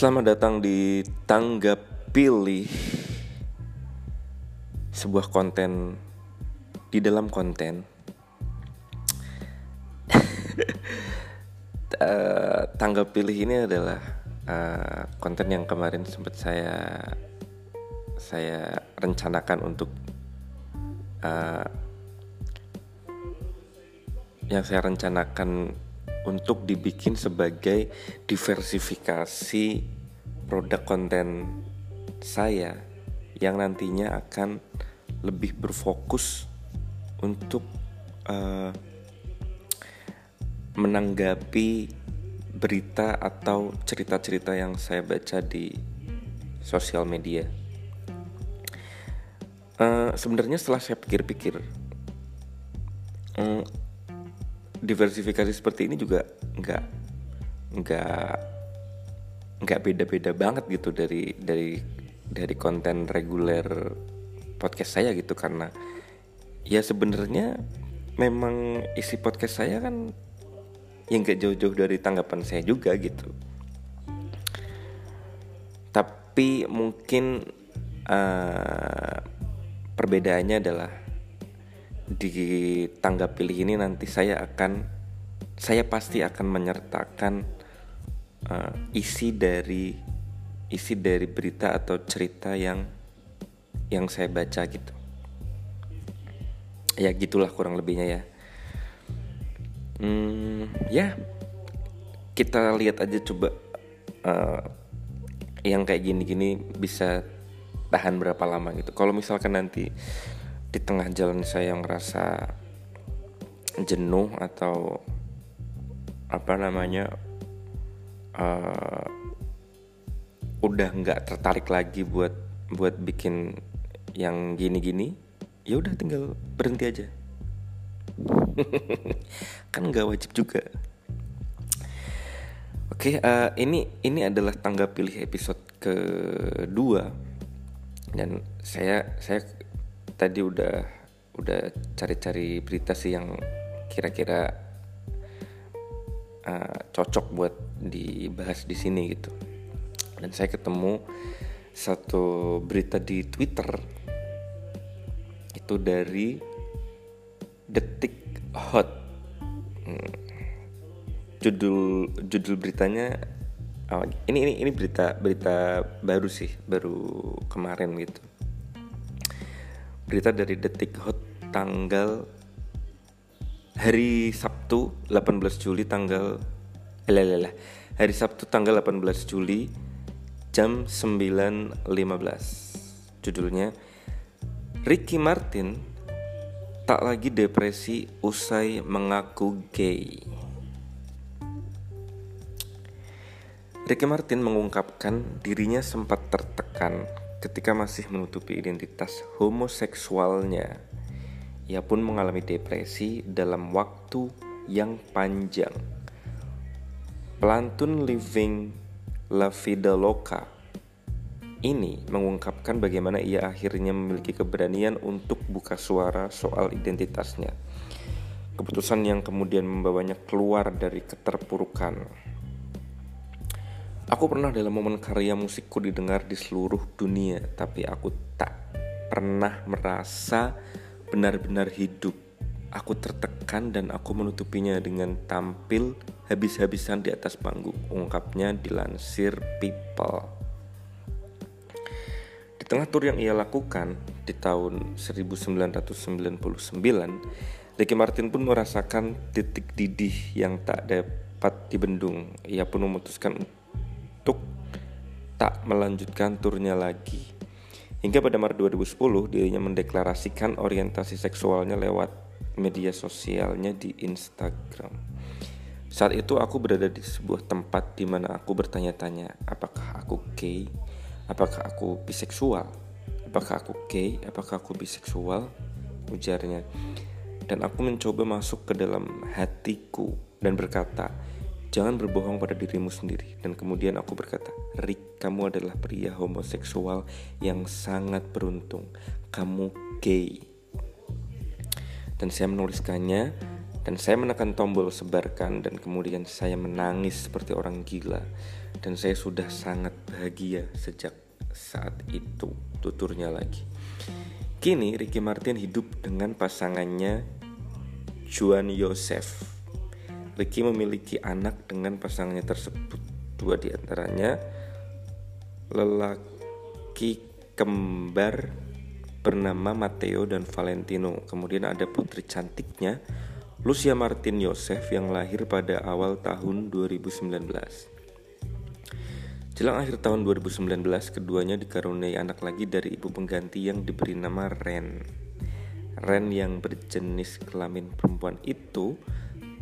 Selamat datang di Tangga Pilih Sebuah konten Di dalam konten. Uh, Tangga Pilih ini adalah uh, Konten yang kemarin sempat saya Saya rencanakan untuk uh, Yang saya rencanakan untuk dibikin sebagai diversifikasi produk konten saya yang nantinya akan lebih berfokus untuk uh, menanggapi berita atau cerita-cerita yang saya baca di sosial media. Uh, Sebenarnya setelah saya pikir-pikir, um, diversifikasi seperti ini juga nggak nggak nggak beda-beda banget gitu dari dari dari konten reguler podcast saya gitu. Karena ya sebenarnya memang isi podcast saya kan yang gak jauh-jauh dari tanggapan saya juga gitu. Tapi mungkin uh, perbedaannya adalah di tangga pilih ini nanti saya akan saya pasti akan menyertakan uh, isi dari isi dari berita atau cerita yang yang saya baca gitu. Ya gitulah kurang lebihnya ya. Hmm, ya kita lihat aja coba uh, yang kayak gini-gini bisa tahan berapa lama gitu. Kalau misalkan nanti di tengah jalan saya ngerasa jenuh atau apa namanya uh, udah nggak tertarik lagi buat buat bikin yang gini-gini ya udah tinggal berhenti aja. Kan nggak wajib juga. Oke uh, ini ini adalah tangga pilih episode kedua. Dan saya saya tadi udah udah cari-cari berita sih yang kira-kira uh, cocok buat dibahas di sini gitu. Dan saya ketemu satu berita di Twitter itu dari Detik Hot. Hmm. Judul judul beritanya oh, ini ini ini berita berita baru sih, baru kemarin gitu berita dari Detik Hot tanggal hari Sabtu 18 Juli tanggal eh, hari Sabtu tanggal 18 Juli jam 9.15 judulnya Ricky Martin tak lagi depresi usai mengaku gay. Ricky Martin mengungkapkan dirinya sempat tertekan ketika masih menutupi identitas homoseksualnya. Ia pun mengalami depresi dalam waktu yang panjang. Pelantun Living La Vida Loca ini mengungkapkan bagaimana ia akhirnya memiliki keberanian untuk buka suara soal identitasnya. Keputusan yang kemudian membawanya keluar dari keterpurukan. Aku pernah dalam momen karya musikku didengar di seluruh dunia, tapi aku tak pernah merasa benar-benar hidup. Aku tertekan dan aku menutupinya dengan tampil habis-habisan di atas panggung. Ungkapnya dilansir People. Di tengah tur yang ia lakukan di tahun 1999, Ricky Martin pun merasakan titik didih yang tak dapat dibendung. Ia pun memutuskan untuk tak melanjutkan turnya lagi. Hingga pada Maret 2010 dirinya mendeklarasikan orientasi seksualnya lewat media sosialnya di Instagram. Saat itu aku berada di sebuah tempat di mana aku bertanya-tanya, apakah aku gay? Apakah aku biseksual? Apakah aku gay? Apakah aku biseksual? Ujarnya. Dan aku mencoba masuk ke dalam hatiku dan berkata, Jangan berbohong pada dirimu sendiri. Dan kemudian aku berkata, Rick, kamu adalah pria homoseksual yang sangat beruntung. Kamu gay. Dan saya menuliskannya dan saya menekan tombol sebarkan dan kemudian saya menangis seperti orang gila dan saya sudah sangat bahagia sejak saat itu tuturnya lagi kini Ricky Martin hidup dengan pasangannya Juan Yosef Ricky memiliki anak dengan pasangannya tersebut dua di antaranya lelaki kembar bernama Matteo dan Valentino kemudian ada putri cantiknya Lucia Martin Yosef yang lahir pada awal tahun 2019. Jelang akhir tahun 2019, keduanya dikaruniai anak lagi dari ibu pengganti yang diberi nama Ren. Ren yang berjenis kelamin perempuan itu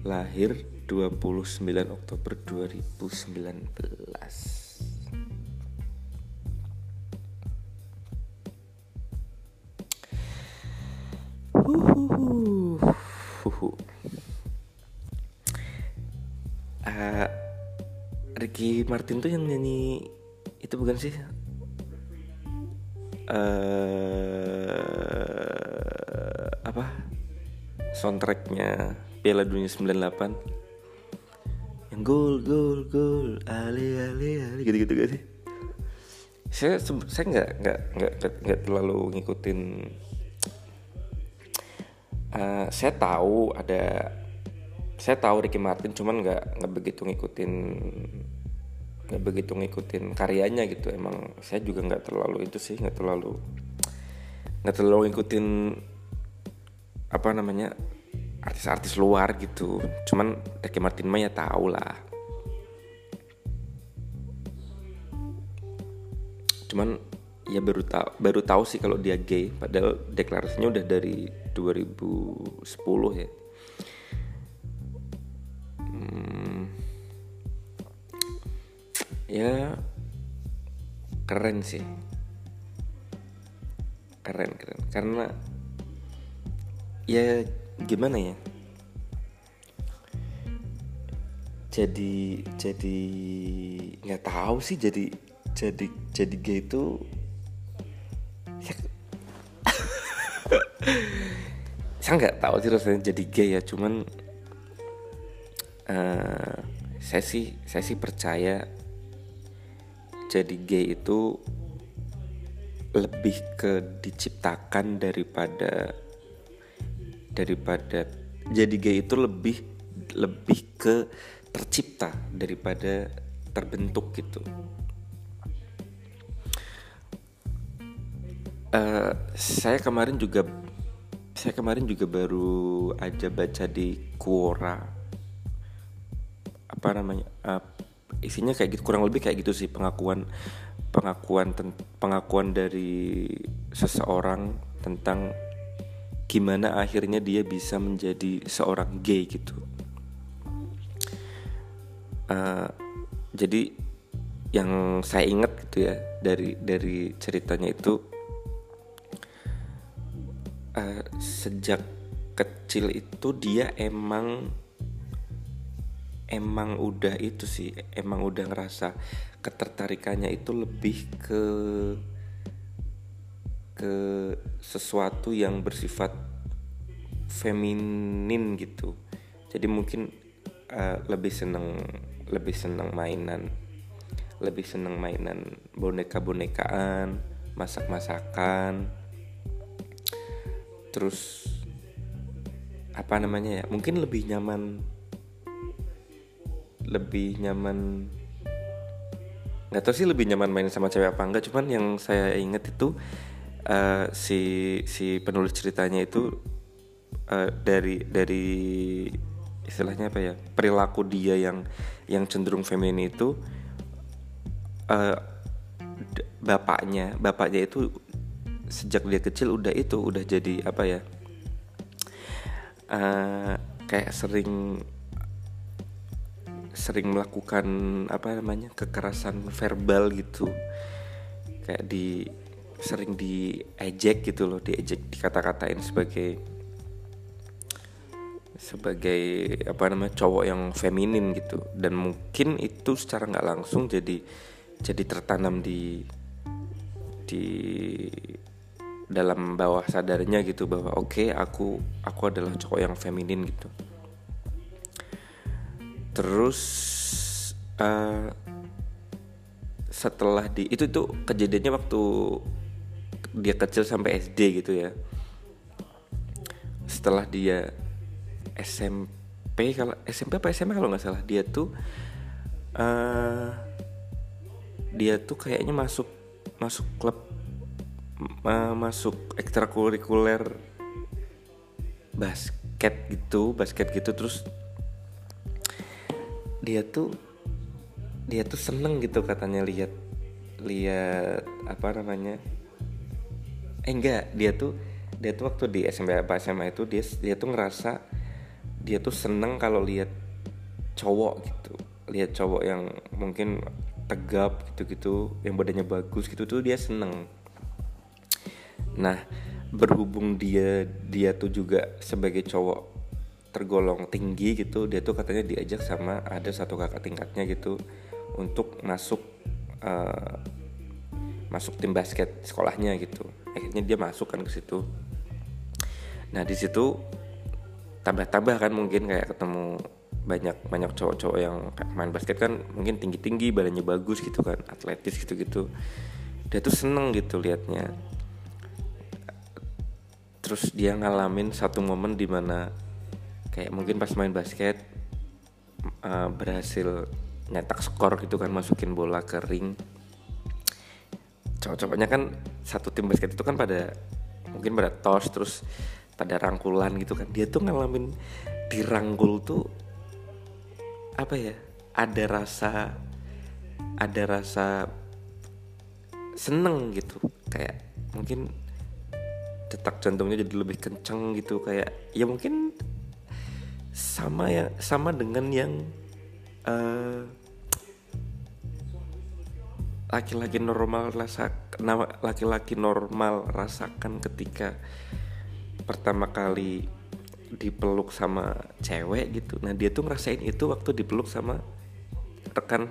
lahir 29 Oktober 2019. Ricky Martin tuh yang nyanyi itu bukan sih? Uh, apa? Soundtracknya Piala Dunia 98 yang gol gol gol ale ale ale gitu gitu gak sih? Saya saya nggak nggak nggak nggak terlalu ngikutin. Uh, saya tahu ada saya tahu Ricky Martin cuman nggak nggak begitu ngikutin nggak begitu ngikutin karyanya gitu emang saya juga nggak terlalu itu sih nggak terlalu nggak terlalu ngikutin apa namanya artis-artis luar gitu. Cuman Ricky Martin mah ya tahu lah. Cuman ya baru tahu baru tahu sih kalau dia gay. Padahal deklarasinya udah dari 2010 ya. Ya keren sih. Keren keren. Karena ya gimana ya? Jadi jadi nggak tahu sih jadi jadi jadi gay itu ya, saya nggak tahu sih rasanya jadi gay ya cuman uh, saya sih saya sih percaya jadi gay itu lebih ke diciptakan daripada daripada jadi gay itu lebih lebih ke tercipta daripada terbentuk gitu. Uh, saya kemarin juga saya kemarin juga baru aja baca di Quora apa namanya uh, isinya kayak gitu kurang lebih kayak gitu sih pengakuan pengakuan pengakuan dari seseorang tentang gimana akhirnya dia bisa menjadi seorang gay gitu. Uh, jadi yang saya ingat gitu ya dari dari ceritanya itu uh, sejak kecil itu dia emang emang udah itu sih emang udah ngerasa ketertarikannya itu lebih ke ke sesuatu yang bersifat feminin gitu. Jadi mungkin uh, lebih seneng lebih seneng mainan lebih seneng mainan boneka bonekaan masak masakan terus apa namanya ya mungkin lebih nyaman lebih nyaman nggak tahu sih lebih nyaman main sama cewek apa enggak cuman yang saya inget itu uh, si si penulis ceritanya itu uh, dari dari istilahnya apa ya perilaku dia yang yang cenderung feminin itu uh, bapaknya bapaknya itu sejak dia kecil udah itu udah jadi apa ya uh, kayak sering sering melakukan apa namanya kekerasan verbal gitu. Kayak di sering diejek gitu loh diejek dikata-katain sebagai sebagai apa namanya cowok yang feminin gitu. Dan mungkin itu secara nggak langsung jadi jadi tertanam di di dalam bawah sadarnya gitu bahwa oke okay, aku aku adalah cowok yang feminin gitu. Terus uh, setelah di itu tuh kejadiannya waktu dia kecil sampai SD gitu ya. Setelah dia SMP kalau SMP apa SMA kalau nggak salah dia tuh uh, dia tuh kayaknya masuk masuk klub uh, masuk ekstrakurikuler basket gitu basket gitu terus dia tuh dia tuh seneng gitu katanya lihat lihat apa namanya eh enggak dia tuh dia tuh waktu di SMP apa SMA itu dia dia tuh ngerasa dia tuh seneng kalau lihat cowok gitu. Lihat cowok yang mungkin tegap gitu-gitu yang badannya bagus gitu tuh dia seneng. Nah berhubung dia dia tuh juga sebagai cowok tergolong tinggi gitu dia tuh katanya diajak sama ada satu kakak tingkatnya gitu untuk masuk uh, masuk tim basket sekolahnya gitu. Akhirnya dia masuk kan ke situ. Nah di situ tambah-tambah kan mungkin kayak ketemu banyak banyak cowok-cowok yang main basket kan mungkin tinggi-tinggi badannya bagus gitu kan atletis gitu-gitu. Dia tuh seneng gitu liatnya. Terus dia ngalamin satu momen di mana kayak mungkin pas main basket uh, berhasil nyetak skor gitu kan masukin bola ke ring cowok-cowoknya kan satu tim basket itu kan pada mungkin pada tos terus pada rangkulan gitu kan. Dia tuh ngalamin dirangkul tuh apa ya ada rasa ada rasa seneng gitu. Kayak mungkin detak jantungnya jadi lebih kencang gitu. Kayak ya mungkin sama ya sama dengan yang uh, laki-laki normal rasa laki-laki normal rasakan ketika pertama kali dipeluk sama cewek gitu. Nah dia tuh ngerasain itu waktu dipeluk sama rekan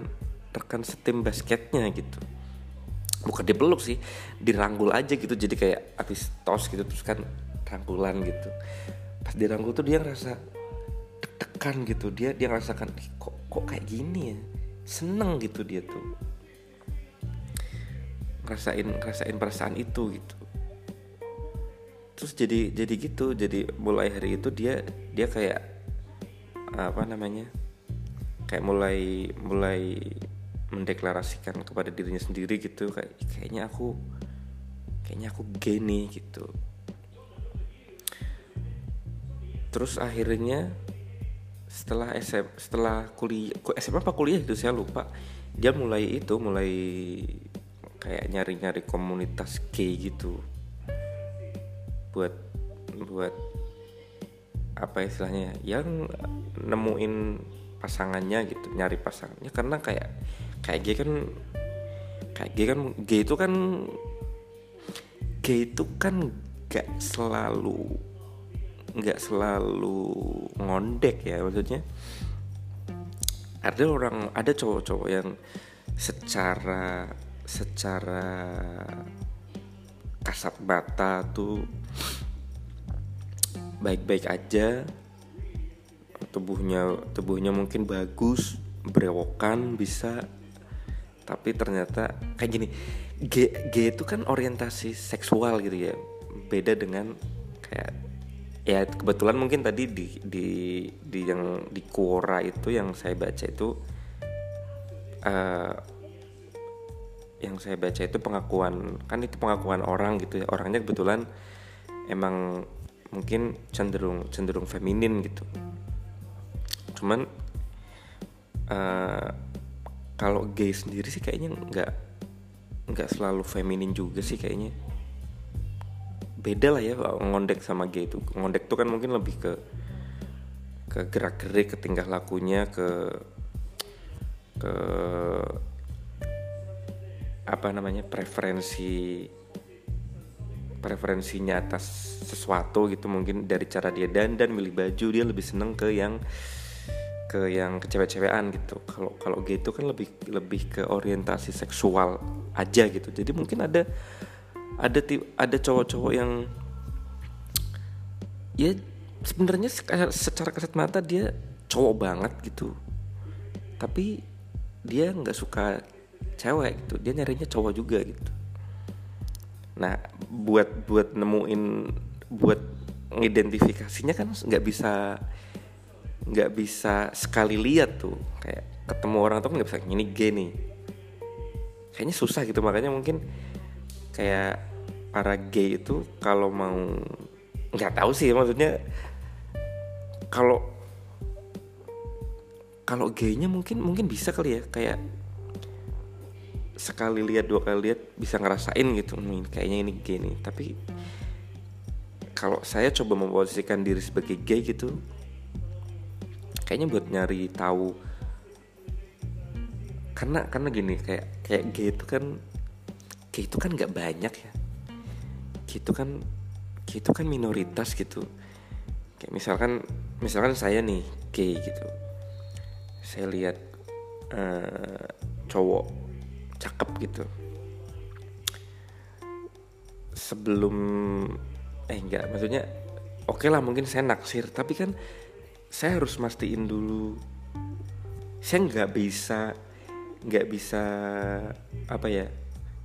rekan setim basketnya gitu. Bukan dipeluk sih dirangkul aja gitu. Jadi kayak habis tos gitu terus kan rangkulan gitu. Pas dirangkul tuh dia ngerasa tekan gitu. Dia dia ngerasakan kok kok kayak gini ya? Seneng gitu dia tuh ngerasain ngerasain perasaan itu gitu. Terus jadi jadi gitu jadi mulai hari itu dia dia kayak apa namanya kayak mulai mulai mendeklarasikan kepada dirinya sendiri gitu kayak kayaknya aku kayaknya aku gay nih gitu. Terus akhirnya setelah SM setelah kuliah SMA apa kuliah itu? Saya lupa. Dia mulai itu mulai kayak nyari-nyari komunitas gay gitu. Buat buat apa istilahnya yang nemuin pasangannya gitu nyari pasangannya. Karena kayak kayak gay kan kayak gay kan gay itu kan gay itu kan gak selalu nggak selalu ngondek ya maksudnya. Ada orang ada cowok-cowok yang secara secara kasat mata tuh baik-baik aja. Tubuhnya tubuhnya mungkin bagus berewokan bisa. Tapi ternyata kayak gini G, G itu kan orientasi seksual gitu ya. Beda dengan kayak ya kebetulan mungkin tadi di di di yang di Quora itu yang saya baca itu uh, yang saya baca itu pengakuan kan itu pengakuan orang gitu ya. Orangnya kebetulan emang mungkin cenderung cenderung feminin gitu. Cuman uh, kalau gay sendiri sih kayaknya nggak nggak selalu feminin juga sih kayaknya. Beda lah ya ngondek sama gay itu. Ngondek tuh kan mungkin lebih ke ke gerak gerik ke tingkah lakunya ke ke apa namanya preferensi preferensinya atas sesuatu gitu mungkin dari cara dia dandan milih baju dia lebih seneng ke yang ke yang ke cewek-cewekan gitu. Kalau kalau gitu kan lebih lebih ke orientasi seksual aja gitu. Jadi mungkin ada ada ada cowok-cowok yang ya sebenarnya secara kasat mata dia cowok banget gitu. Tapi dia nggak suka cewek gitu. Dia nyarinya cowok juga gitu. Nah buat buat nemuin buat ngidentifikasinya kan nggak bisa nggak bisa sekali lihat tuh. Kayak ketemu orang tuh nggak bisa ini gay nih. Kayaknya susah gitu. Makanya mungkin kayak para gay itu kalau mau nggak tahu sih maksudnya. Kalau kalau gaynya mungkin mungkin bisa kali ya. Kayak sekali lihat dua kali lihat bisa ngerasain gitu nih kayaknya ini gay nih. Tapi kalau saya coba memposisikan diri sebagai gay gitu kayaknya buat nyari tahu karena karena gini kayak kayak gay itu kan gay itu kan nggak banyak ya. Gay itu kan gay itu kan minoritas gitu. Kayak misalkan misalkan saya nih gay gitu. Saya lihat uh, cowok cakep gitu. Sebelum eh enggak maksudnya oke okay lah mungkin saya naksir tapi kan saya harus mastiin dulu. Saya nggak bisa nggak bisa apa ya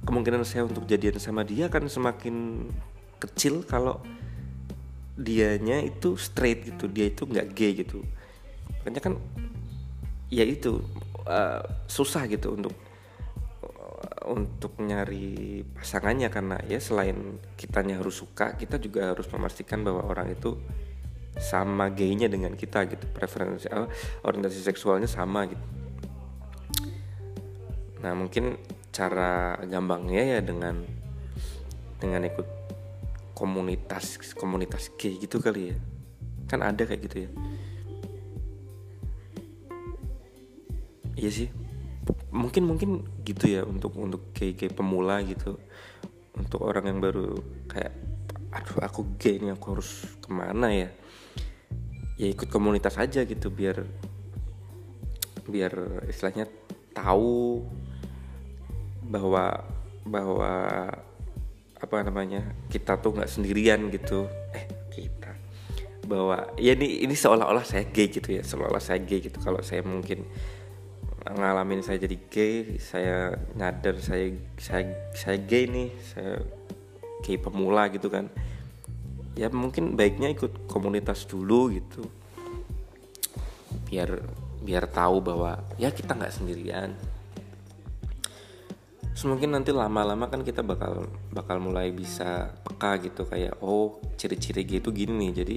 kemungkinan saya untuk jadian sama dia kan semakin kecil kalau dianya itu straight gitu dia itu nggak gay gitu. Makanya kan ya itu uh, susah gitu untuk untuk nyari pasangannya karena ya selain kitanya harus suka kita juga harus memastikan bahwa orang itu sama gaynya dengan kita gitu. Preferensi orientasi seksualnya sama gitu. Nah mungkin cara gampangnya ya dengan dengan ikut komunitas komunitas gay gitu kali ya. Kan ada kayak gitu ya. Iya sih mungkin mungkin gitu ya untuk untuk kayak kayak pemula gitu. Untuk orang yang baru kayak aduh aku gay ini aku harus ke mana ya? Ya ikut komunitas aja gitu biar biar istilahnya tahu bahwa bahwa apa namanya kita tuh nggak sendirian gitu. Eh kita. Bahwa ya ini ini seolah-olah saya gay gitu ya seolah-olah saya gay gitu. Kalau saya mungkin ngalamin saya jadi gay saya nyadar saya saya saya gay nih saya gay pemula gitu kan. Ya mungkin baiknya ikut komunitas dulu gitu. Biar biar tahu bahwa ya kita nggak sendirian. Terus mungkin nanti lama-lama kan kita bakal bakal mulai bisa peka gitu kayak oh ciri-ciri gitu gini nih. Jadi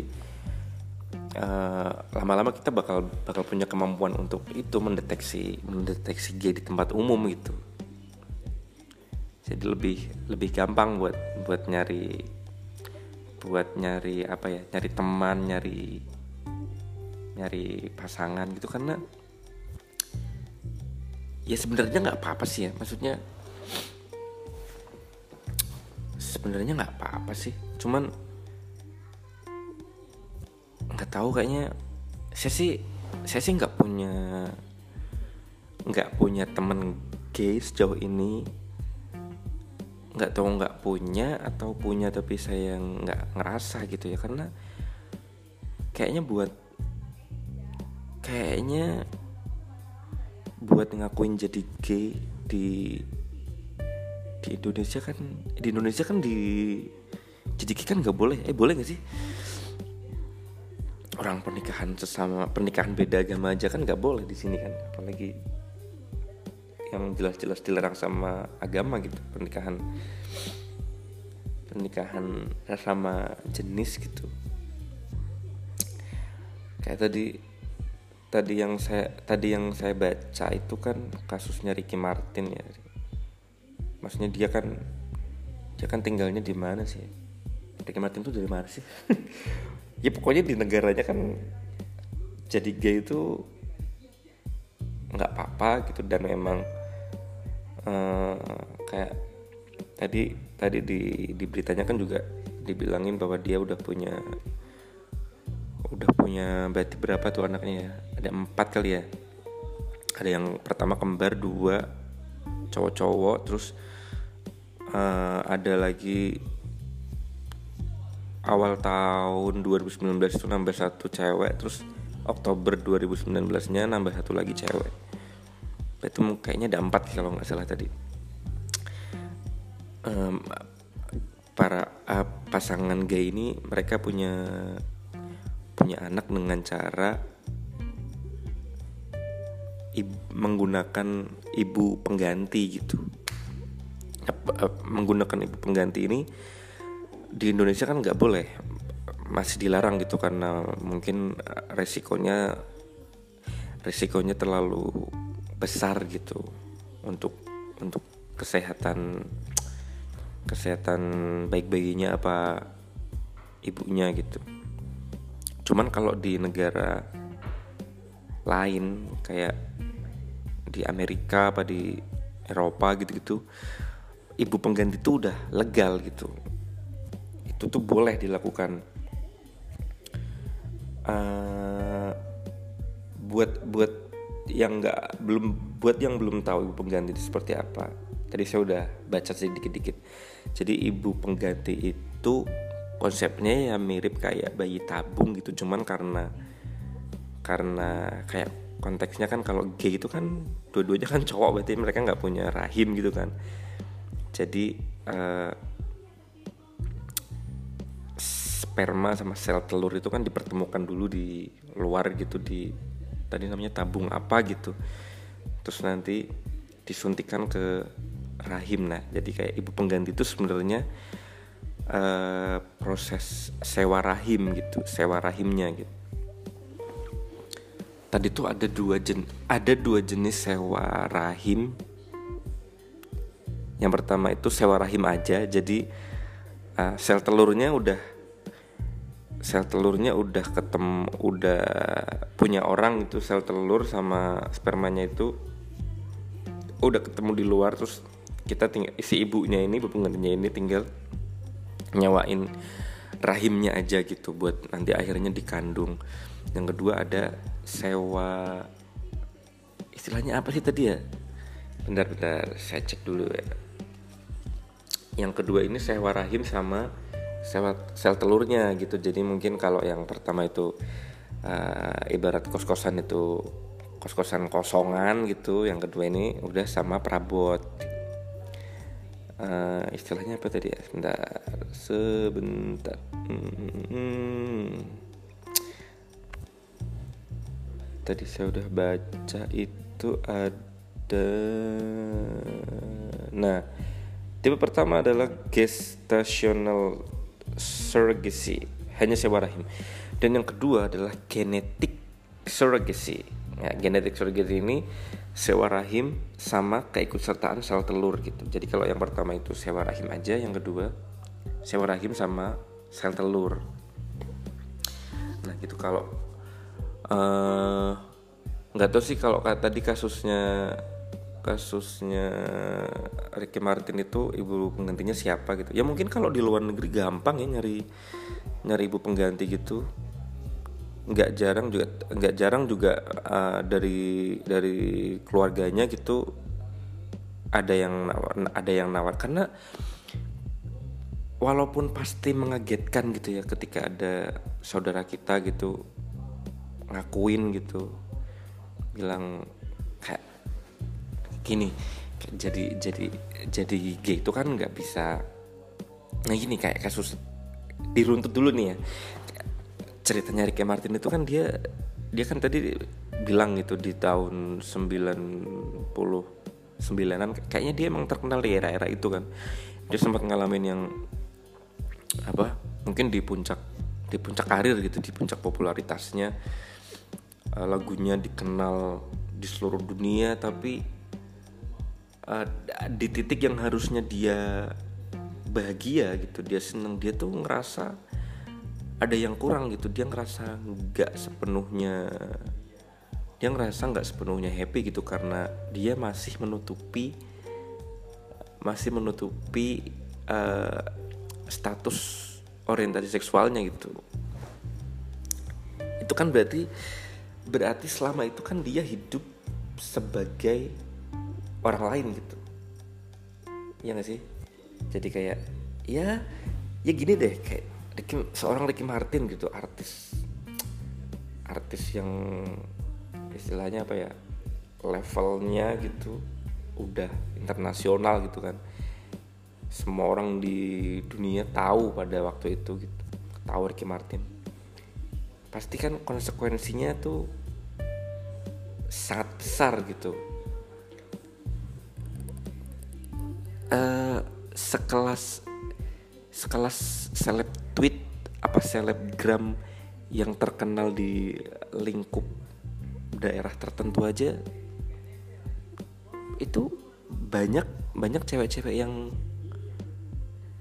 eh, lama-lama kita bakal bakal punya kemampuan untuk itu mendeteksi mendeteksi G di tempat umum gitu. Jadi lebih lebih gampang buat buat nyari buat nyari apa ya nyari teman nyari nyari pasangan gitu. Karena ya sebenarnya nggak apa-apa sih ya. Maksudnya sebenarnya nggak apa-apa sih. Cuman nggak tahu kayaknya. Saya sih saya sih nggak punya nggak punya temen gay sejauh ini. Nggak tahu nggak punya atau punya tapi saya nggak ngerasa gitu ya. Karena kayaknya buat kayaknya buat ngakuin jadi gay di di Indonesia kan di Indonesia kan di jadi kan nggak boleh. Eh boleh nggak sih orang pernikahan sesama pernikahan beda agama aja kan nggak boleh di sini kan. Apalagi yang jelas-jelas dilarang sama agama gitu. Pernikahan pernikahan sama jenis gitu. Kayak tadi tadi yang saya tadi yang saya baca itu kan kasusnya Ricky Martin ya. Maksudnya dia kan dia kan tinggalnya di mana sih? Ricky Martin tuh dari mana sih ya pokoknya di negaranya kan jadi gay itu nggak apa-apa gitu. Dan memang uh, kayak tadi tadi di di beritanya kan juga dibilangin bahwa dia udah punya udah punya berarti berapa tuh anaknya ya? Ada empat kali ya? Ada yang pertama kembar dua cowok-cowok terus uh, ada lagi awal tahun 2019 itu nambah satu cewek terus Oktober 2019 nya nambah satu lagi cewek. Itu kayaknya ada empat kalau nggak salah tadi. Um, para uh, pasangan gay ini mereka punya punya anak dengan cara ibu, menggunakan ibu pengganti gitu. Menggunakan ibu pengganti ini di Indonesia kan nggak boleh masih dilarang gitu karena mungkin resikonya resikonya terlalu besar gitu untuk untuk kesehatan kesehatan baik bayinya apa ibunya gitu. Cuman kalau di negara lain kayak di Amerika apa di Eropa gitu-gitu ibu pengganti itu udah legal gitu itu tuh boleh dilakukan. Uh, buat buat yang nggak belum buat yang belum tahu ibu pengganti itu seperti apa. Tadi saya udah baca sedikit dikit jadi ibu pengganti itu konsepnya ya mirip kayak bayi tabung gitu. Cuman karena karena kayak konteksnya kan kalau gay itu kan dua-duanya kan cowok berarti mereka nggak punya rahim gitu kan. Jadi uh, sperma sama sel telur itu kan dipertemukan dulu di luar gitu di tadi namanya tabung apa gitu. Terus nanti disuntikan ke rahim. Nah jadi kayak ibu pengganti itu sebenarnya uh, proses sewa rahim gitu sewa rahimnya gitu. Tadi tuh ada dua jen ada dua jenis sewa rahim. Yang pertama itu sewa rahim aja jadi uh, sel telurnya udah sel telurnya udah ketemu udah punya orang itu sel telur sama spermanya itu udah ketemu di luar terus kita tinggal si ibunya ini ibu penggantinya ini tinggal nyawain rahimnya aja gitu buat nanti akhirnya dikandung. Yang kedua ada sewa istilahnya apa sih tadi ya? Bentar-bentar saya cek dulu ya. Yang kedua ini sewa rahim sama sewa sel telurnya gitu. Jadi mungkin kalau yang pertama itu uh, ibarat kos-kosan itu kos-kosan kosongan gitu yang kedua ini udah sama perabot. Uh, istilahnya apa tadi ya? Sebentar sebentar. Hmm. tadi saya udah baca itu ada. Nah tipe pertama adalah gestational surrogacy hanya sewa rahim dan yang kedua adalah genetic surrogacy ya, genetic surrogacy ini sewa rahim sama keikutsertaan sel telur gitu. Jadi kalau yang pertama itu sewa rahim aja, yang kedua sewa rahim sama sel telur. Nah gitu kalau uh, nggak tahu sih kalau tadi kasusnya kasusnya Ricky Martin itu ibu penggantinya siapa gitu. Ya mungkin kalau di luar negeri gampang ya nyari nyari ibu pengganti gitu. Nggak jarang juga nggak jarang juga uh, dari dari keluarganya gitu ada yang nawar, ada yang nawar. Karena walaupun pasti mengagetkan gitu ya ketika ada saudara kita gitu ngakuin gitu. Bilang gini jadi jadi jadi gay itu kan nggak bisa nah gini kayak kasus diruntut dulu nih ya. Ceritanya Ricky Martin itu kan dia dia kan tadi bilang gitu di tahun 99-an kayaknya dia emang terkenal di era-era itu kan. Dia sempat ngalamin yang apa mungkin di puncak di puncak karir gitu di puncak popularitasnya. Uh, lagunya dikenal di seluruh dunia tapi uh, di titik yang harusnya dia bahagia gitu dia seneng dia tuh ngerasa ada yang kurang gitu. Dia ngerasa nggak sepenuhnya dia ngerasa nggak sepenuhnya happy gitu karena dia masih menutupi masih menutupi uh, status orientasi seksualnya gitu. Itu kan berarti berarti selama itu kan dia hidup sebagai orang lain gitu. Ya gak sih? Jadi kayak ya ya gini deh kayak Ricky, seorang Ricky Martin gitu artis. Artis yang istilahnya apa ya levelnya gitu udah internasional gitu kan. Semua orang di dunia tahu pada waktu itu gitu tahu Ricky Martin. Pasti kan konsekuensinya tuh sangat besar gitu uh, sekelas sekelas seleb tweet apa selebgram yang terkenal di lingkup daerah tertentu aja itu banyak banyak cewek-cewek yang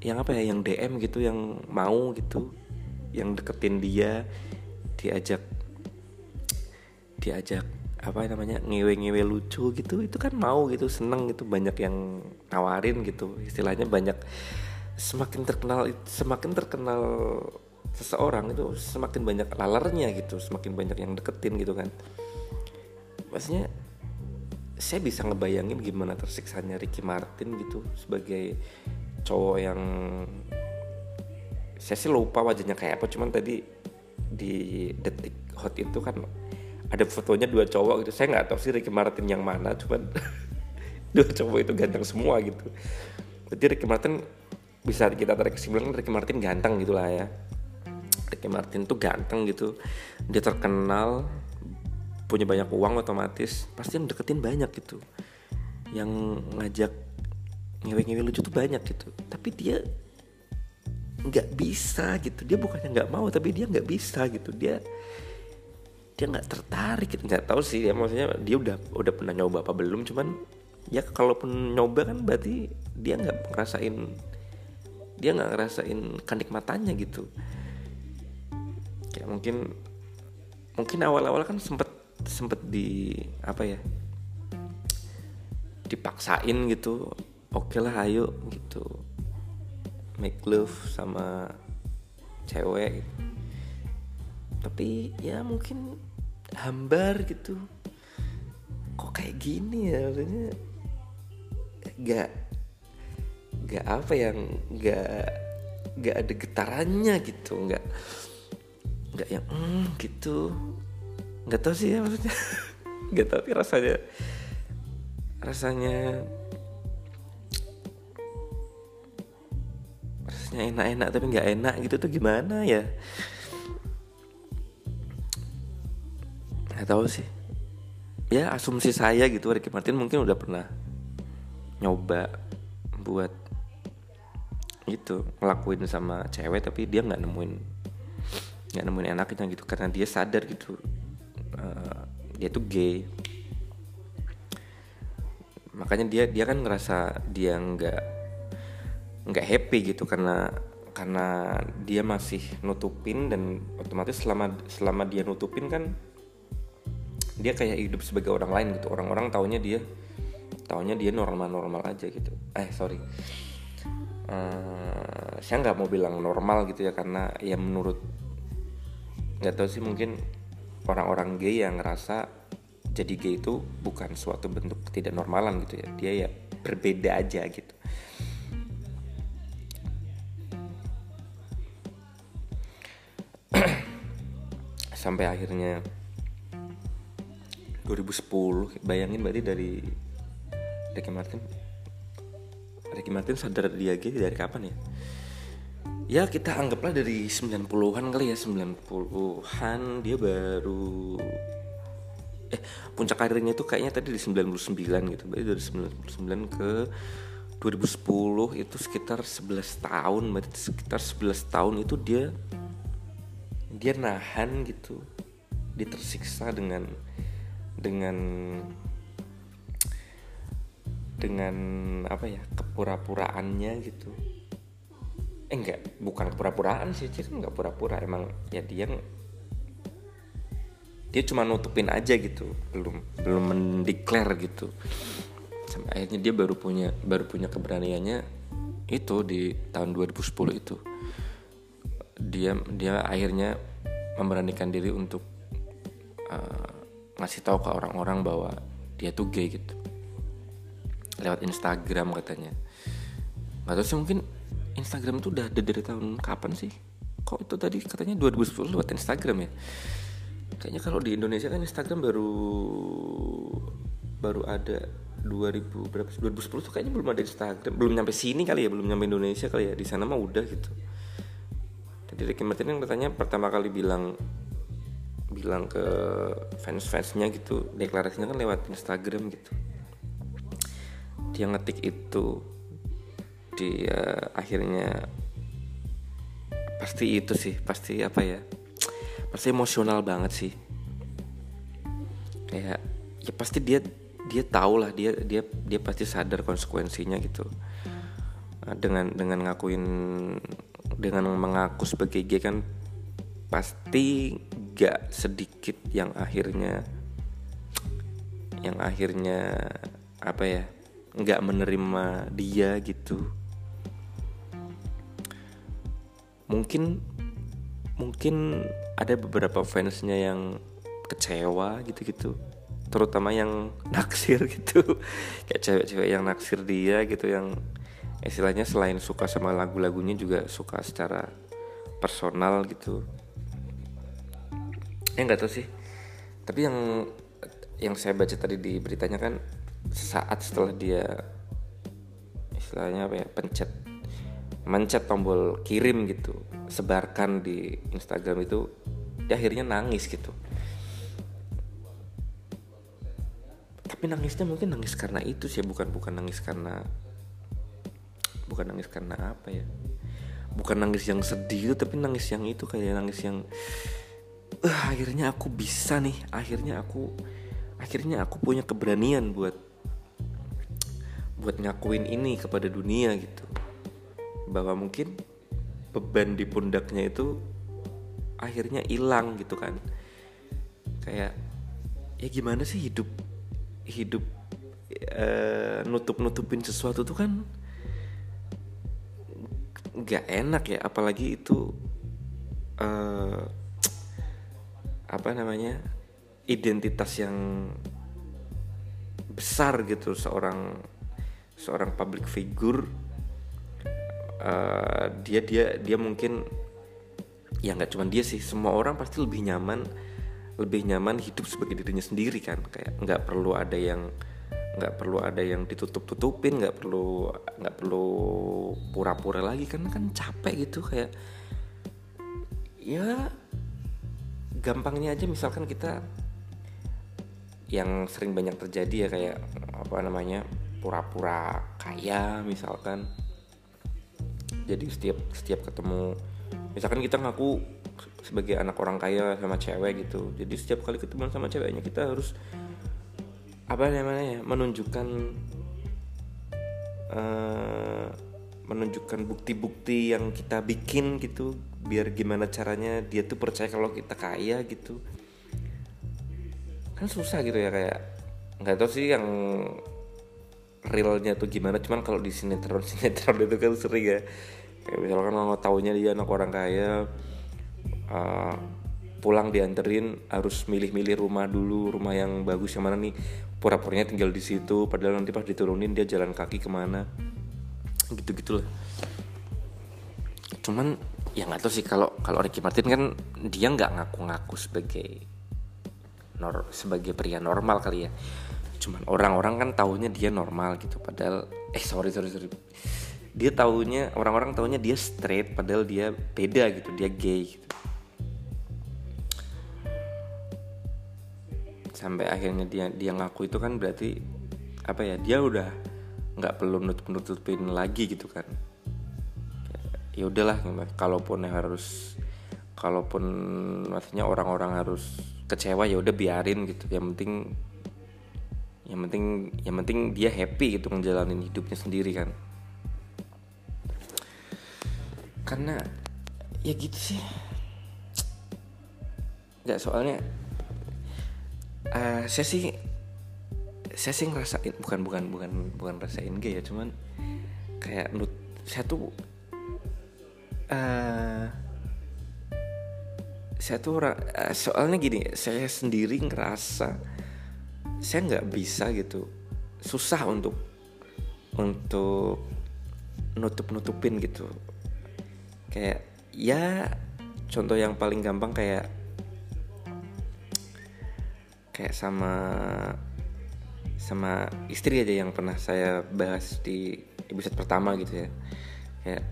yang apa ya yang DM gitu yang mau gitu yang deketin dia diajak diajak apa namanya ngewe-ngewe lucu gitu itu kan mau gitu seneng gitu banyak yang nawarin gitu. Istilahnya banyak semakin terkenal semakin terkenal seseorang itu semakin banyak lalernya gitu semakin banyak yang deketin gitu kan. Maksudnya saya bisa ngebayangin gimana tersiksanya Ricky Martin gitu sebagai cowok yang saya sih lupa wajahnya kayak apa cuman tadi di detik hot itu kan ada fotonya dua cowok gitu. Saya nggak tahu sih Ricky Martin yang mana cuman dua cowok itu ganteng semua gitu. Jadi Ricky Martin bisa kita tarik kesimpulan Ricky Martin ganteng gitulah ya. Ricky Martin tuh ganteng gitu. Dia terkenal punya banyak uang otomatis pasti yang deketin banyak gitu. Yang ngajak ngewe-ngewe lucu tuh banyak gitu. Tapi dia nggak bisa gitu. Dia bukannya nggak mau tapi dia nggak bisa gitu. Dia dia nggak tertarik nggak tahu sih ya maksudnya dia udah udah pernah nyoba apa belum cuman ya kalaupun nyoba kan berarti dia nggak ngerasain dia nggak ngerasain kenikmatannya gitu ya mungkin mungkin awal-awal kan sempet sempet di apa ya dipaksain gitu oke okay lah ayo gitu make love sama cewek gitu. Tapi ya mungkin hambar gitu. Kok kayak gini ya? Maksudnya gak gak apa yang gak gak ada getarannya gitu. Nggak nggak yang mm, gitu. Nggak tahu sih ya maksudnya. Nggak tahu sih rasanya. Rasanya rasanya enak-enak tapi nggak enak gitu tuh gimana ya nggak tahu sih. Ya asumsi saya gitu Ricky Martin mungkin udah pernah nyoba buat itu ngelakuin sama cewek tapi dia nggak nemuin nggak nemuin enaknya gitu karena dia sadar gitu uh, dia tuh gay. Makanya dia dia kan ngerasa dia nggak nggak happy gitu karena karena dia masih nutupin dan otomatis selama selama dia nutupin kan dia kayak hidup sebagai orang lain gitu. Orang-orang taunya dia taunya dia normal-normal aja gitu. Eh sorry. Uh, saya nggak mau bilang normal gitu ya karena ya menurut nggak tahu sih mungkin orang-orang gay yang ngerasa jadi gay itu bukan suatu bentuk tidak normalan gitu ya. Dia ya berbeda aja gitu. Sampai akhirnya 2010 bayangin berarti dari Ricky Martin. Ricky Martin sadar dia gay dari kapan ya? Ya kita anggaplah dari 90-an kali ya 90-an dia baru eh puncak karirnya itu kayaknya tadi di 99 gitu. Berarti dari 99 ke 2010 itu sekitar 11 tahun. Berarti sekitar 11 tahun itu dia dia nahan gitu. Dia tersiksa dengan dengan dengan apa ya kepura-puraannya gitu. Eh enggak bukan pura-puraan sih dia kan nggak pura-pura emang ya dia dia cuma nutupin aja gitu belum belum mendeklar gitu. Sampai akhirnya dia baru punya baru punya keberaniannya itu di tahun 2010 itu. Dia dia akhirnya memberanikan diri untuk uh, ngasih tahu ke orang-orang bahwa dia tuh gay gitu. Lewat Instagram katanya. Nggak tahu sih mungkin Instagram tuh udah ada dari tahun kapan sih? Kok itu tadi katanya 2010 lewat Instagram ya? Kayaknya kalau di Indonesia kan Instagram baru baru ada 2000 berapa 2010 tuh kayaknya belum ada Instagram. Belum nyampe sini kali ya belum nyampe Indonesia kali ya. Di sana mah udah gitu. Jadi Ricky Martin yang katanya pertama kali bilang bilang ke fans-fansnya gitu deklarasinya kan lewat Instagram gitu. Dia ngetik itu dia akhirnya pasti itu sih pasti apa ya pasti emosional banget sih. Kayak ya pasti dia dia tahu lah dia dia dia pasti sadar konsekuensinya gitu. Dengan dengan ngakuin dengan mengaku sebagai gay kan pasti gak sedikit yang akhirnya yang akhirnya apa ya nggak menerima dia gitu. Mungkin mungkin ada beberapa fansnya yang kecewa gitu-gitu terutama yang naksir gitu. Kayak cewek-cewek yang naksir dia gitu yang istilahnya selain suka sama lagu-lagunya juga suka secara personal gitu eh nggak tahu sih. Tapi yang yang saya baca tadi di beritanya kan saat setelah dia istilahnya apa ya pencet mencet tombol kirim gitu sebarkan di Instagram itu dia akhirnya nangis gitu. Tapi nangisnya mungkin nangis karena itu sih bukan bukan nangis karena bukan nangis karena apa ya. Bukan nangis yang sedih itu tapi nangis yang itu kayak nangis yang uh, akhirnya aku bisa nih. Akhirnya aku akhirnya aku punya keberanian buat buat ngakuin ini kepada dunia gitu. Bahwa mungkin beban di pundaknya itu akhirnya hilang gitu kan. Kayak ya gimana sih hidup hidup uh, eh, nutup nutupin sesuatu tuh kan nggak enak ya. Apalagi itu uh, apa namanya identitas yang besar gitu seorang seorang public figure. Uh, dia dia dia mungkin ya nggak cuma dia sih semua orang pasti lebih nyaman lebih nyaman hidup sebagai dirinya sendiri kan. Kayak nggak perlu ada yang nggak perlu ada yang ditutup tutupin nggak perlu nggak perlu pura-pura lagi kan kan capek gitu kayak ya gampangnya aja misalkan kita yang sering banyak terjadi ya kayak apa namanya pura-pura kaya misalkan. Jadi setiap setiap ketemu misalkan kita ngaku sebagai anak orang kaya sama cewek gitu jadi setiap kali ketemu sama ceweknya kita harus apa namanya ya menunjukkan uh, menunjukkan bukti-bukti yang kita bikin gitu biar gimana caranya dia tuh percaya kalau kita kaya gitu. Kan susah gitu ya kayak nggak tahu sih yang realnya tuh gimana cuman kalau di sinetron sinetron itu kan sering ya. Kayak misalkan kalau taunya dia anak orang kaya uh, pulang dianterin harus milih-milih rumah dulu rumah yang bagus yang mana nih. Pura-puranya tinggal di situ padahal nanti pas diturunin dia jalan kaki ke mana gitu gitulah cuman ya nggak tahu sih kalau kalau Ricky Martin kan dia nggak ngaku-ngaku sebagai nor sebagai pria normal kali ya. Cuman orang-orang kan tahunya dia normal gitu padahal eh sorry sorry sorry. Dia tahunya orang-orang tahunya dia straight padahal dia beda gitu dia gay gitu. sampai akhirnya dia dia ngaku itu kan berarti apa ya dia udah nggak perlu nutup nutupin lagi gitu kan. Ya udahlah kalaupun harus kalaupun maksudnya orang-orang harus kecewa ya udah biarin gitu. Yang penting yang penting yang penting dia happy gitu ngejalanin hidupnya sendiri kan. Karena ya gitu sih. Nggak soalnya uh, saya sih saya sih ngerasain bukan bukan bukan bukan rasain gay ya cuman kayak nut saya tuh uh, saya tuh uh, soalnya gini saya sendiri ngerasa saya nggak bisa gitu susah untuk untuk nutup nutupin gitu. Kayak ya contoh yang paling gampang kayak kayak sama sama istri aja yang pernah saya bahas di episode pertama gitu ya. Kayak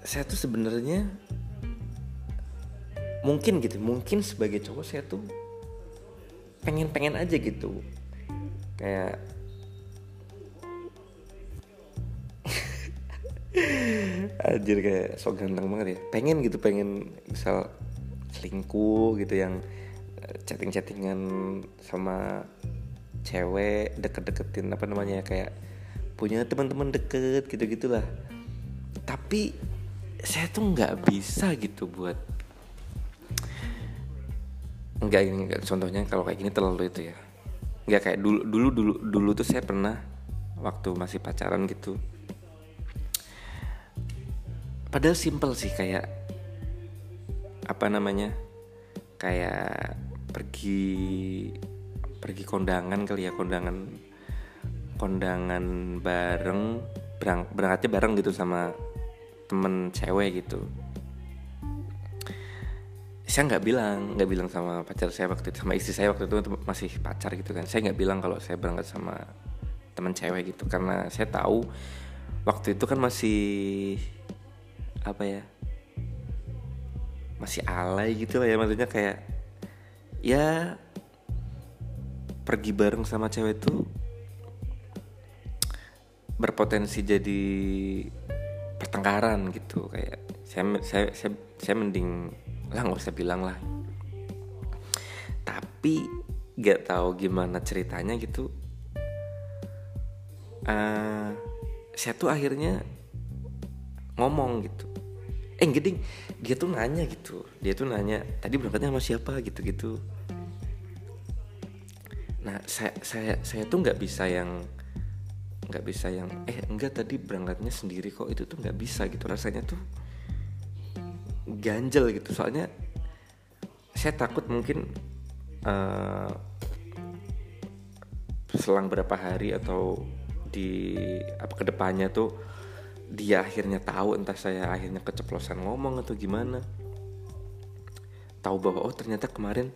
saya tuh sebenarnya mungkin gitu mungkin sebagai cowok saya tuh pengen-pengen aja gitu. Kayak Anjir kayak sok ganteng banget ya. Pengen gitu pengen misal selingkuh gitu yang chatting-chattingan sama cewek deket-deketin apa namanya kayak punya teman-teman deket gitu gitulah tapi saya tuh nggak bisa gitu buat nggak ini contohnya kalau kayak gini terlalu itu ya. Nggak kayak dulu dulu dulu dulu tuh saya pernah waktu masih pacaran gitu. Padahal simple sih kayak apa namanya kayak pergi pergi kondangan kali ya kondangan kondangan bareng berang, berangkatnya bareng gitu sama temen cewek gitu. Saya nggak bilang nggak bilang sama pacar saya waktu itu sama istri saya waktu itu masih pacar gitu kan. Saya nggak bilang kalau saya berangkat sama teman cewek gitu karena saya tahu waktu itu kan masih apa ya masih alay gitu lah ya maksudnya kayak ya pergi bareng sama cewek itu berpotensi jadi pertengkaran gitu. Kayak saya saya saya, saya mending lah nggak usah bilang lah. Tapi gak tahu gimana ceritanya gitu. Uh, saya tuh akhirnya ngomong gitu eh gede dia tuh nanya gitu. Dia tuh nanya tadi berangkatnya sama siapa? gitu gitu nah saya saya saya tuh nggak bisa yang nggak bisa yang eh enggak tadi berangkatnya sendiri kok itu tuh nggak bisa gitu. Rasanya tuh ganjel gitu. Soalnya saya takut mungkin uh, selang berapa hari atau di apa ke depannya tuh dia akhirnya tahu entah saya akhirnya keceplosan ngomong atau gimana. Tahu bahwa oh ternyata kemarin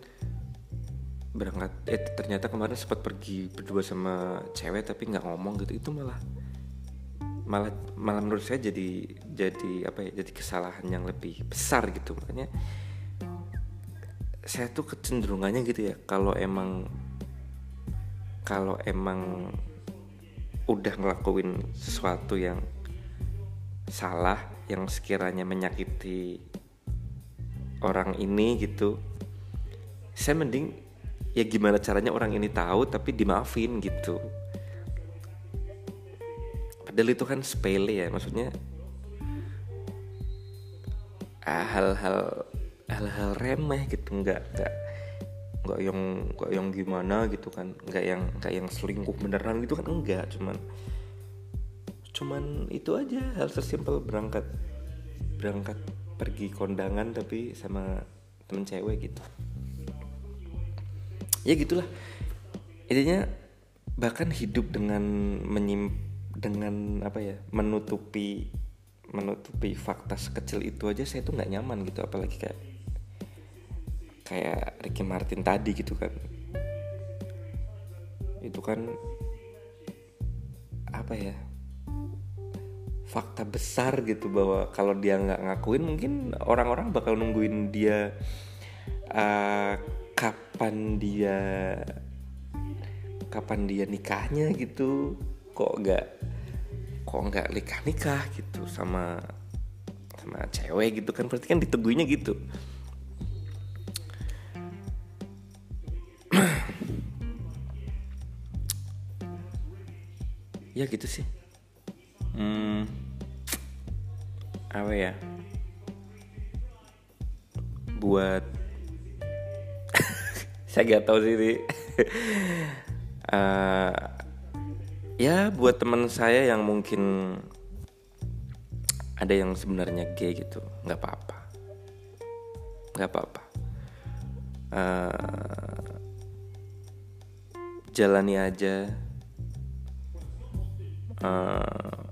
berangkat eh ternyata kemarin sempat pergi berdua sama cewek tapi nggak ngomong gitu. Itu malah malah malah menurut saya jadi jadi apa ya jadi kesalahan yang lebih besar gitu. Makanya saya tuh kecenderungannya gitu ya kalau emang kalau emang udah ngelakuin sesuatu yang salah yang sekiranya menyakiti orang ini gitu saya mending ya gimana caranya orang ini tahu tapi dimaafin gitu. Padahal itu kan sepele ya maksudnya ah, hal-hal hal-hal remeh gitu nggak nggak nggak yang nggak yang gimana gitu kan nggak yang nggak yang selingkuh beneran gitu kan enggak cuman cuman itu aja hal sesimpel berangkat berangkat pergi kondangan tapi sama temen cewek gitu. Ya gitulah. Intinya bahkan hidup dengan menyimpan dengan apa ya menutupi menutupi fakta sekecil itu aja saya tuh nggak nyaman gitu apalagi kayak kayak Ricky Martin tadi gitu kan. Itu kan apa ya fakta besar gitu bahwa kalau dia nggak ngakuin mungkin orang-orang bakal nungguin dia uh, kapan dia kapan dia nikahnya gitu. Kok nggak kok nggak nikah nikah gitu sama sama cewek gitu kan. Berarti kan diteguinya gitu. Ya gitu sih. Hmm, apa ya? Buat saya gak tahu sih uh, ya buat teman saya yang mungkin ada yang sebenarnya gay gitu nggak apa-apa. Nggak apa-apa. Uh, jalani aja. Uh,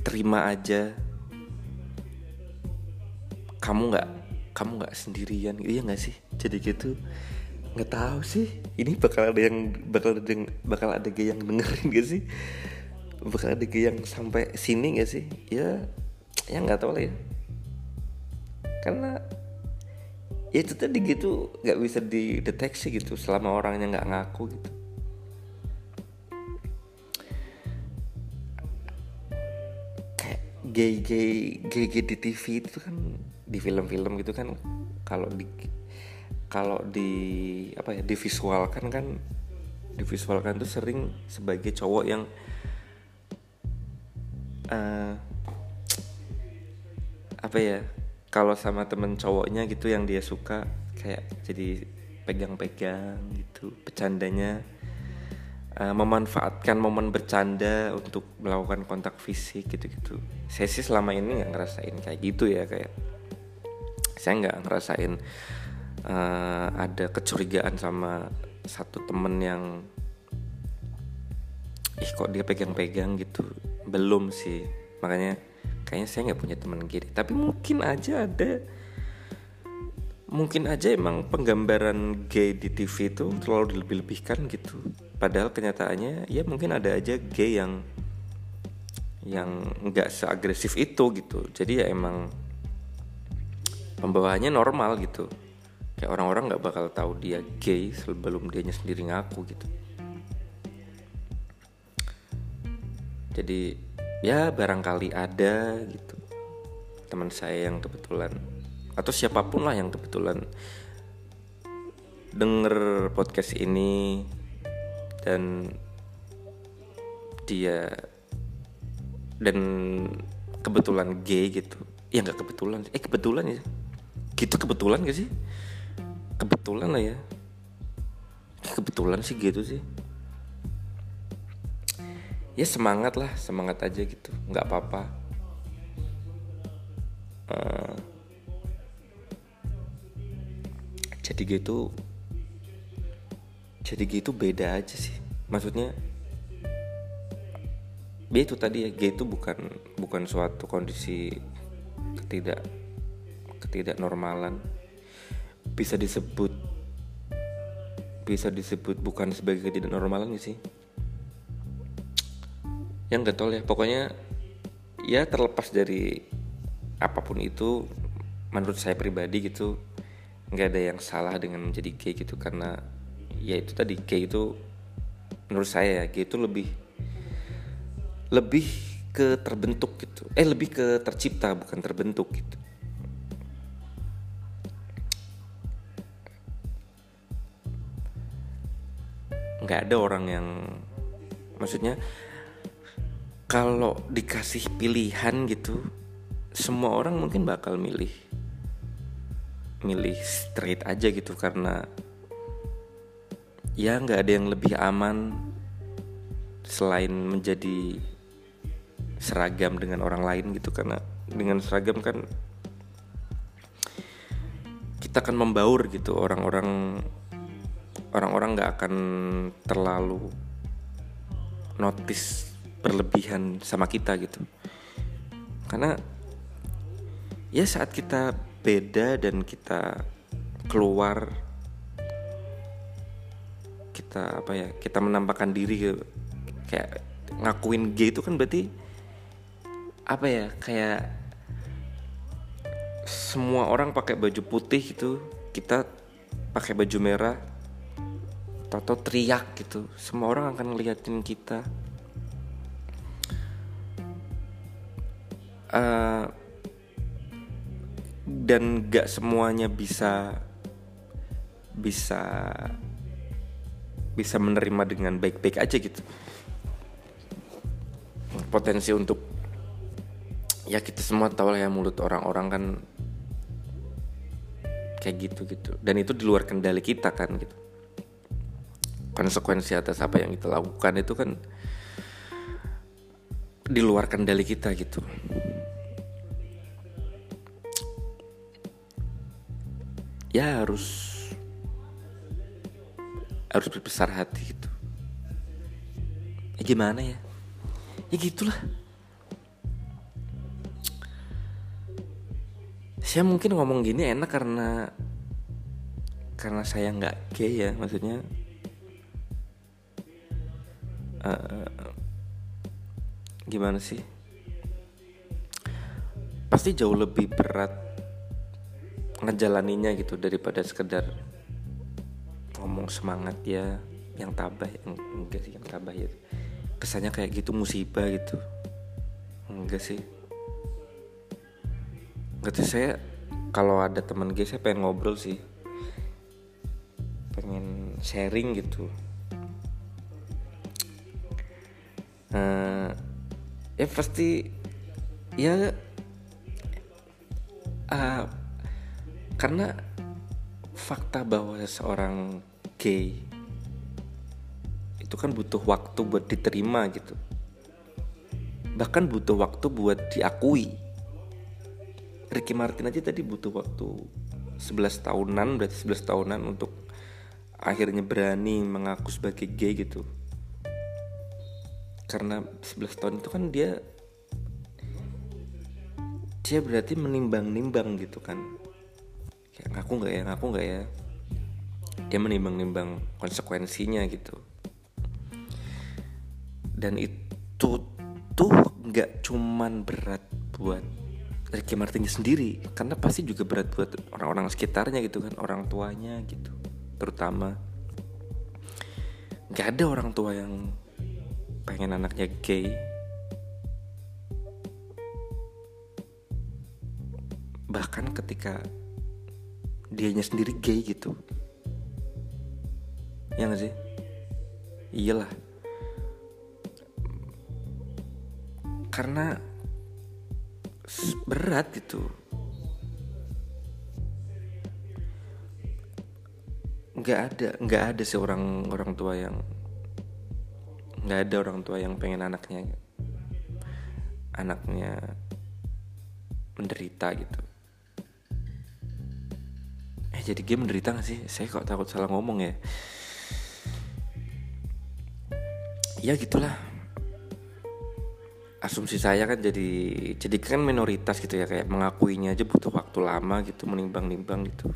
terima aja kamu nggak kamu nggak sendirian iya nggak sih? Jadi gitu. Nggak tahu sih ini bakal ada yang bakal ada yang bakal ada yang dengerin gak sih? Bakal ada yang sampai sini gak sih? Ya ya nggak tahu lah ya. Karena ya itu tadi gitu nggak bisa dideteksi gitu selama orangnya nggak ngaku gitu. Kayak gay gay gay gay di TV itu kan di film-film gitu kan kalau di kalau di apa ya divisualkan kan divisualkan tuh sering sebagai cowok yang uh, apa ya kalau sama temen cowoknya gitu yang dia suka kayak jadi pegang-pegang gitu bercandanya uh, memanfaatkan momen bercanda untuk melakukan kontak fisik gitu-gitu. Saya sih selama ini nggak ngerasain kayak gitu ya kayak saya nggak ngerasain uh, ada kecurigaan sama satu temen yang ih kok dia pegang-pegang gitu. Belum sih. Makanya kayaknya saya nggak punya teman gini tapi mungkin aja ada. Mungkin aja emang penggambaran gay di TV itu terlalu dilebih-lebihkan gitu. Padahal kenyataannya ya mungkin ada aja gay yang yang nggak seagresif itu gitu. Jadi ya emang pembawaannya normal gitu. Kayak orang-orang nggak bakal tahu dia gay sebelum dianya sendiri ngaku gitu. Jadi ya barangkali ada gitu. Teman saya yang kebetulan atau siapa pun lah yang kebetulan denger podcast ini dan dia dan kebetulan gay gitu. Ya nggak kebetulan eh kebetulan ya gitu kebetulan gak sih? Kebetulan lah ya. Kebetulan sih gitu sih. Ya semangat lah semangat aja gitu. Nggak apa-apa. Uh, jadi gitu jadi gitu beda aja sih. Maksudnya B itu tadi ya G itu bukan bukan suatu kondisi ketidak ketidaknormalan. Bisa disebut bisa disebut bukan sebagai ketidaknormalan sih. Yang getol ya pokoknya ya terlepas dari apa pun itu menurut saya pribadi gitu nggak ada yang salah dengan menjadi gay gitu. Karena ya itu tadi gay itu menurut saya ya gay itu lebih lebih ke terbentuk gitu. Eh lebih ke tercipta bukan terbentuk gitu nggak ada orang yang maksudnya kalau dikasih pilihan gitu semua orang mungkin bakal milih milih straight aja gitu karena ya nggak ada yang lebih aman selain menjadi seragam dengan orang lain gitu. Karena dengan seragam kan kita akan membaur gitu orang-orang orang-orang nggak akan terlalu notice berlebihan sama kita gitu karena ya saat kita beda dan kita keluar kita apa ya kita menampakkan diri gitu. kayak ngakuin gay itu kan berarti apa ya kayak semua orang pakai baju putih gitu kita pakai baju merah atau teriak gitu. Semua orang akan ngeliatin kita. Uh, dan gak semuanya bisa bisa bisa menerima dengan baik-baik aja gitu. Potensi untuk ya kita semua tahu lah ya mulut orang-orang kan kayak gitu gitu dan itu di luar kendali kita kan gitu konsekuensi atas apa yang kita lakukan itu kan di luar kendali kita gitu. Ya harus harus berbesar hati gitu. Ya gimana ya? Ya gitulah. Saya mungkin ngomong gini enak karena karena saya nggak gay ya maksudnya gimana sih? Pasti jauh lebih berat ngejalaninya gitu daripada sekedar ngomong semangat ya yang tabah yang enggak sih yang tabah ya. Kesannya kayak gitu musibah gitu. Enggak sih. Enggak sih saya kalau ada teman gue saya pengen ngobrol sih. Pengen sharing gitu pasti ya uh, karena fakta bahwa seorang gay itu kan butuh waktu buat diterima gitu. Bahkan butuh waktu buat diakui. Ricky Martin aja tadi butuh waktu 11 tahunan berarti 11 tahunan untuk akhirnya berani mengaku sebagai gay gitu karena 11 tahun itu kan dia dia berarti menimbang-nimbang gitu kan. Kayak ngaku nggak ya ngaku nggak ya. Dia menimbang-nimbang konsekuensinya gitu. Dan itu tuh nggak cuman berat buat Ricky Martin sendiri karena pasti juga berat buat orang-orang sekitarnya gitu kan orang tuanya gitu terutama. Nggak ada orang tua yang pengen anaknya gay. Bahkan ketika dianya sendiri gay gitu. Ya gak sih? Iyalah. Karena berat gitu. Nggak ada nggak ada seorang orang tua yang nggak ada orang tua yang pengen anaknya anaknya menderita gitu. Eh jadi game menderita gak sih? Saya kok takut salah ngomong ya. Ya gitulah. Asumsi saya kan jadi jadi kan minoritas gitu ya kayak mengakuinya aja butuh waktu lama gitu menimbang-nimbang gitu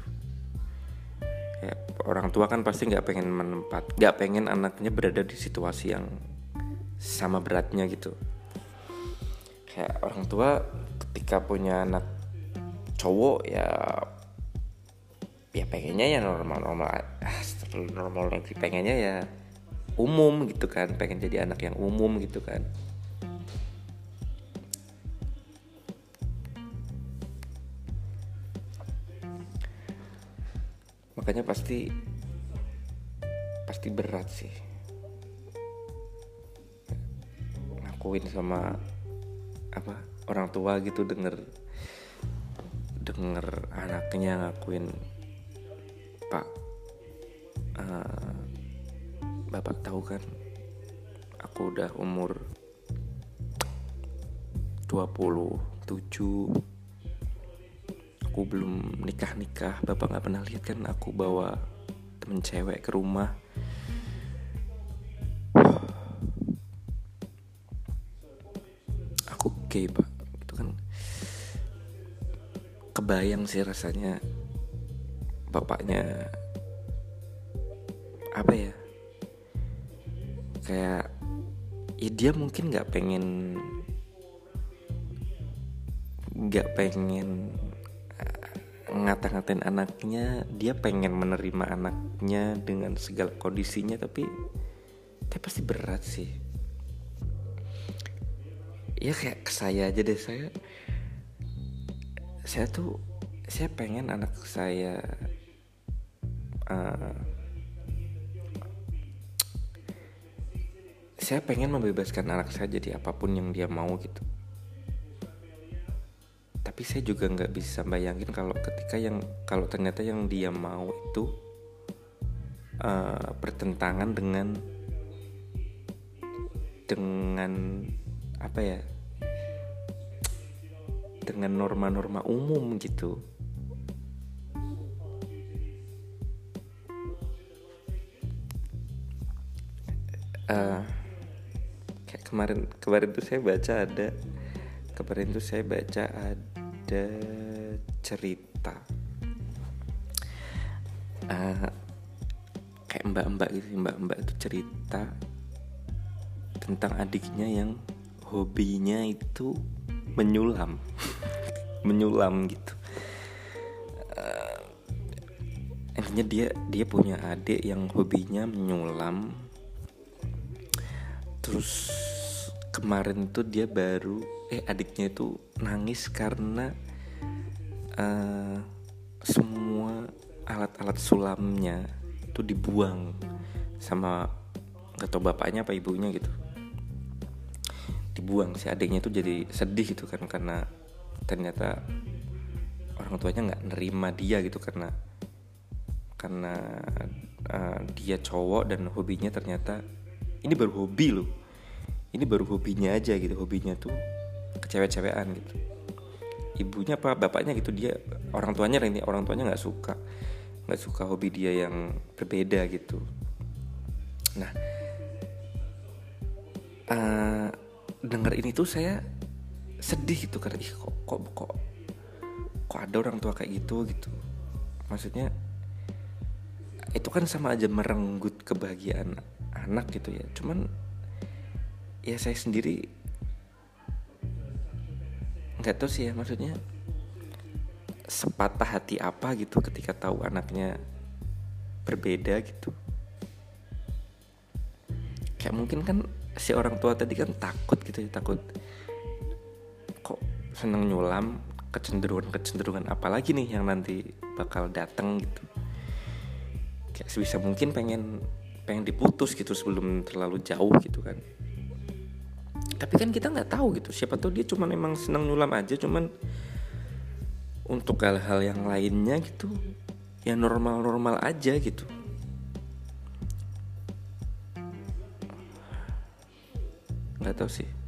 orang tua kan pasti nggak pengen menempat nggak pengen anaknya berada di situasi yang sama beratnya gitu. Kayak orang tua ketika punya anak cowok ya ya pengennya ya normal normal ah, normal lagi pengennya ya umum gitu kan pengen jadi anak yang umum gitu kan makanya pasti pasti berat sih. Ngakuin sama apa orang tua gitu denger denger anaknya ngakuin pak uh, bapak tahu kan aku udah umur 27 aku belum nikah nikah bapak nggak pernah lihat kan aku bawa temen cewek ke rumah. Aku gay pak. Itu kan kebayang sih rasanya bapaknya apa ya? Kayak ya dia mungkin nggak pengen nggak pengen ngata-ngatain anaknya dia pengen menerima anaknya dengan segala kondisinya tapi tapi pasti berat sih. Ya kayak ke saya aja deh saya saya tuh saya pengen anak saya uh, saya pengen membebaskan anak saya jadi apa pun yang dia mau gitu tapi saya juga nggak bisa bayangin kalau ketika yang kalau ternyata yang dia mau itu uh, bertentangan dengan dengan apa ya dengan norma-norma umum gitu. Uh, kayak kemarin kemarin tuh saya baca ada kemarin tuh saya baca ada ada cerita. Uh, kayak mbak-mbak gitu mbak-mbak itu cerita tentang adiknya yang hobinya itu menyulam menyulam gitu. Uh, intinya dia dia punya adik yang hobinya menyulam. Terus kemarin tuh dia baru eh adiknya itu nangis karena uh, semua alat-alat sulamnya itu dibuang sama nggak bapaknya apa ibunya gitu. Dibuang si adiknya itu jadi sedih gitu kan karena ternyata orang tuanya nggak nerima dia gitu karena karena uh, dia cowok dan hobinya ternyata ini baru hobi loh. Ini baru hobinya aja gitu hobinya tuh kecewek-cewekan gitu. Ibunya apa bapaknya gitu dia orang tuanya ini orang tuanya nggak suka nggak suka hobi dia yang berbeda gitu. Nah uh, dengar ini tuh saya sedih gitu karena ih kok kok kok kok ada orang tua kayak gitu gitu. Maksudnya itu kan sama aja merenggut kebahagiaan anak gitu ya. Cuman ya saya sendiri nggak tahu sih ya maksudnya sepatah hati apa gitu ketika tahu anaknya berbeda gitu. Kayak mungkin kan si orang tua tadi kan takut gitu ya takut kok seneng nyulam kecenderungan kecenderungan apa lagi nih yang nanti bakal datang gitu. Kayak sebisa mungkin pengen pengen diputus gitu sebelum terlalu jauh gitu kan tapi kan kita nggak tahu gitu. Siapa tahu dia cuma memang seneng nyulam aja cuman untuk hal-hal yang lainnya gitu ya normal-normal aja gitu. Nggak tahu sih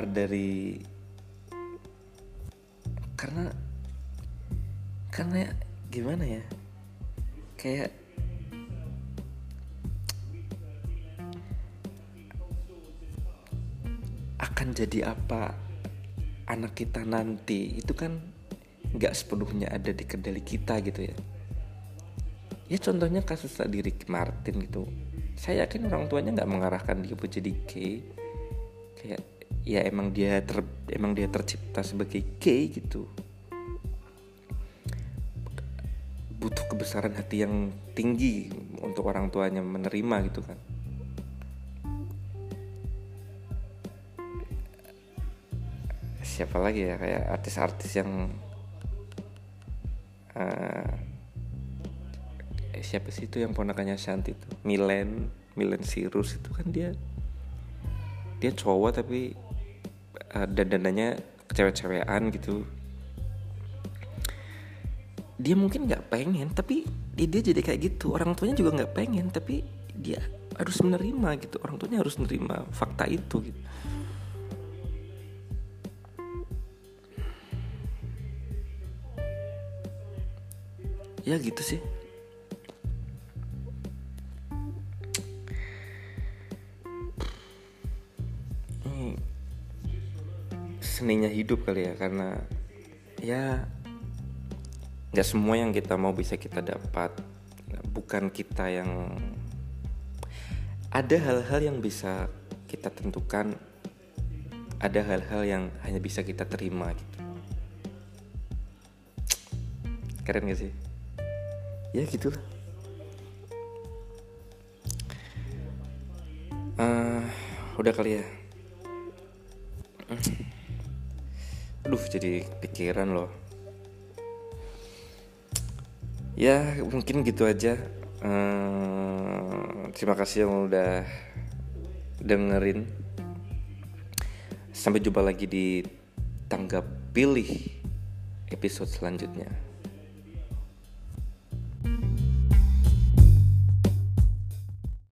keluar dari karena karena gimana ya? Kayak akan jadi apa anak kita nanti itu kan nggak sepenuhnya ada di kendali kita gitu ya. Ya contohnya kasus tadi Ricky Martin gitu. Saya yakin orang tuanya nggak mengarahkan dia buat jadi gay kayak ya emang dia ter emang dia tercipta sebagai gay gitu. Butuh kebesaran hati yang tinggi untuk orang tuanya menerima gitu kan. Siapa lagi ya kayak artis-artis yang uh, siapa sih itu yang ponakannya Shanti itu? Milen Milen Sirus itu kan dia dia cowok tapi uh, dandanannya cewek-cewekan gitu. Dia mungkin nggak pengen tapi dia, dia jadi kayak gitu. Orang tuanya juga nggak pengen tapi dia harus menerima gitu. Orang tuanya harus menerima fakta itu gitu. Ya gitu sih seninya hidup kali ya karena ya nggak semua yang kita mau bisa kita dapat. Bukan kita yang ada hal-hal yang bisa kita tentukan ada hal-hal yang hanya bisa kita terima gitu. Keren gak sih? Ya gitulah. Uh, udah kali ya jadi pikiran loh. Ya mungkin gitu aja. Uh, terima kasih yang udah dengerin. Sampai jumpa lagi di tanggap pilih episode selanjutnya